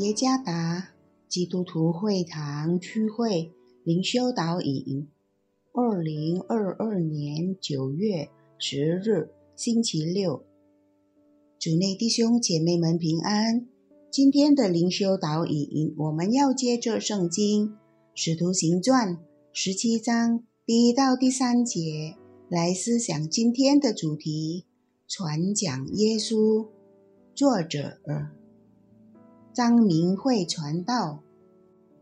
耶加达基督徒会堂区会灵修导引，二零二二年九月十日星期六，主内弟兄姐妹们平安。今天的灵修导引，我们要接着圣经《使徒行传》十七章第一到第三节来思想今天的主题：传讲耶稣。作者。张明慧传道，《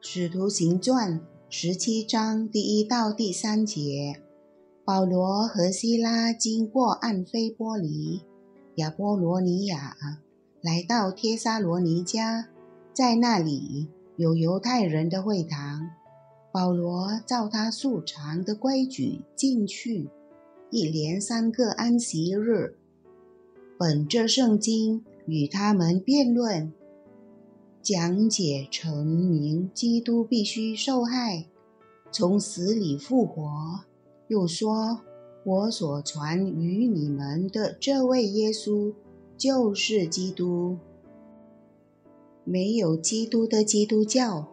使徒行传》十七章第一到第三节，保罗和希拉经过安菲波黎、亚波罗尼亚，来到帖撒罗尼迦，在那里有犹太人的会堂。保罗照他素常的规矩进去，一连三个安息日，本着圣经。与他们辩论，讲解成明基督必须受害，从死里复活。又说：“我所传与你们的这位耶稣，就是基督。没有基督的基督教，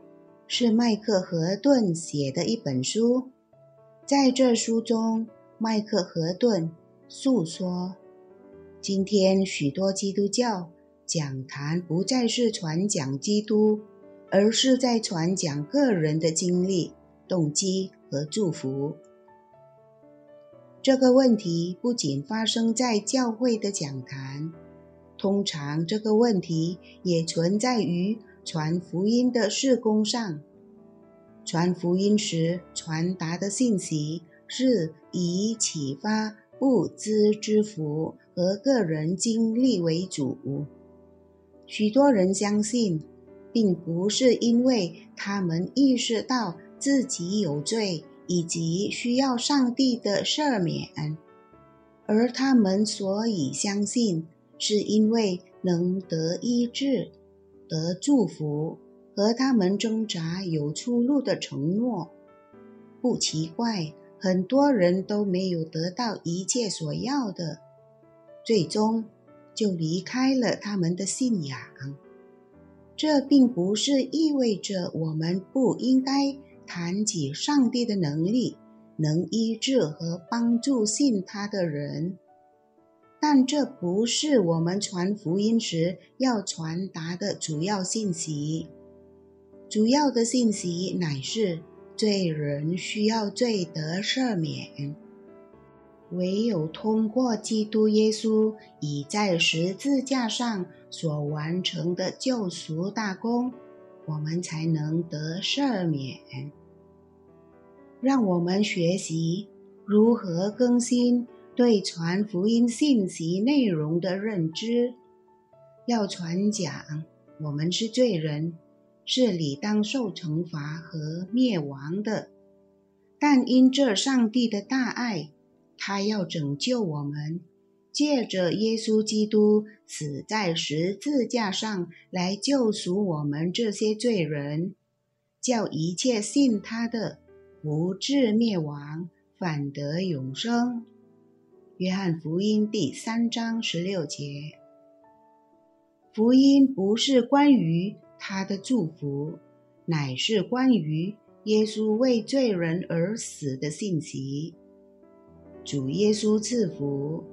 是麦克和顿写的一本书。在这书中，麦克和顿诉说。”今天，许多基督教讲坛不再是传讲基督，而是在传讲个人的经历、动机和祝福。这个问题不仅发生在教会的讲坛，通常这个问题也存在于传福音的事工上。传福音时传达的信息是以启发。不知之福和个人经历为主，许多人相信，并不是因为他们意识到自己有罪以及需要上帝的赦免，而他们所以相信，是因为能得医治、得祝福和他们挣扎有出路的承诺。不奇怪。很多人都没有得到一切所要的，最终就离开了他们的信仰。这并不是意味着我们不应该谈起上帝的能力，能医治和帮助信他的人，但这不是我们传福音时要传达的主要信息。主要的信息乃是。罪人需要罪得赦免，唯有通过基督耶稣已在十字架上所完成的救赎大功，我们才能得赦免。让我们学习如何更新对传福音信息内容的认知。要传讲，我们是罪人。是理当受惩罚和灭亡的，但因这上帝的大爱，他要拯救我们，借着耶稣基督死在十字架上来救赎我们这些罪人，叫一切信他的不至灭亡，反得永生。约翰福音第三章十六节，福音不是关于。他的祝福乃是关于耶稣为罪人而死的信息。主耶稣赐福。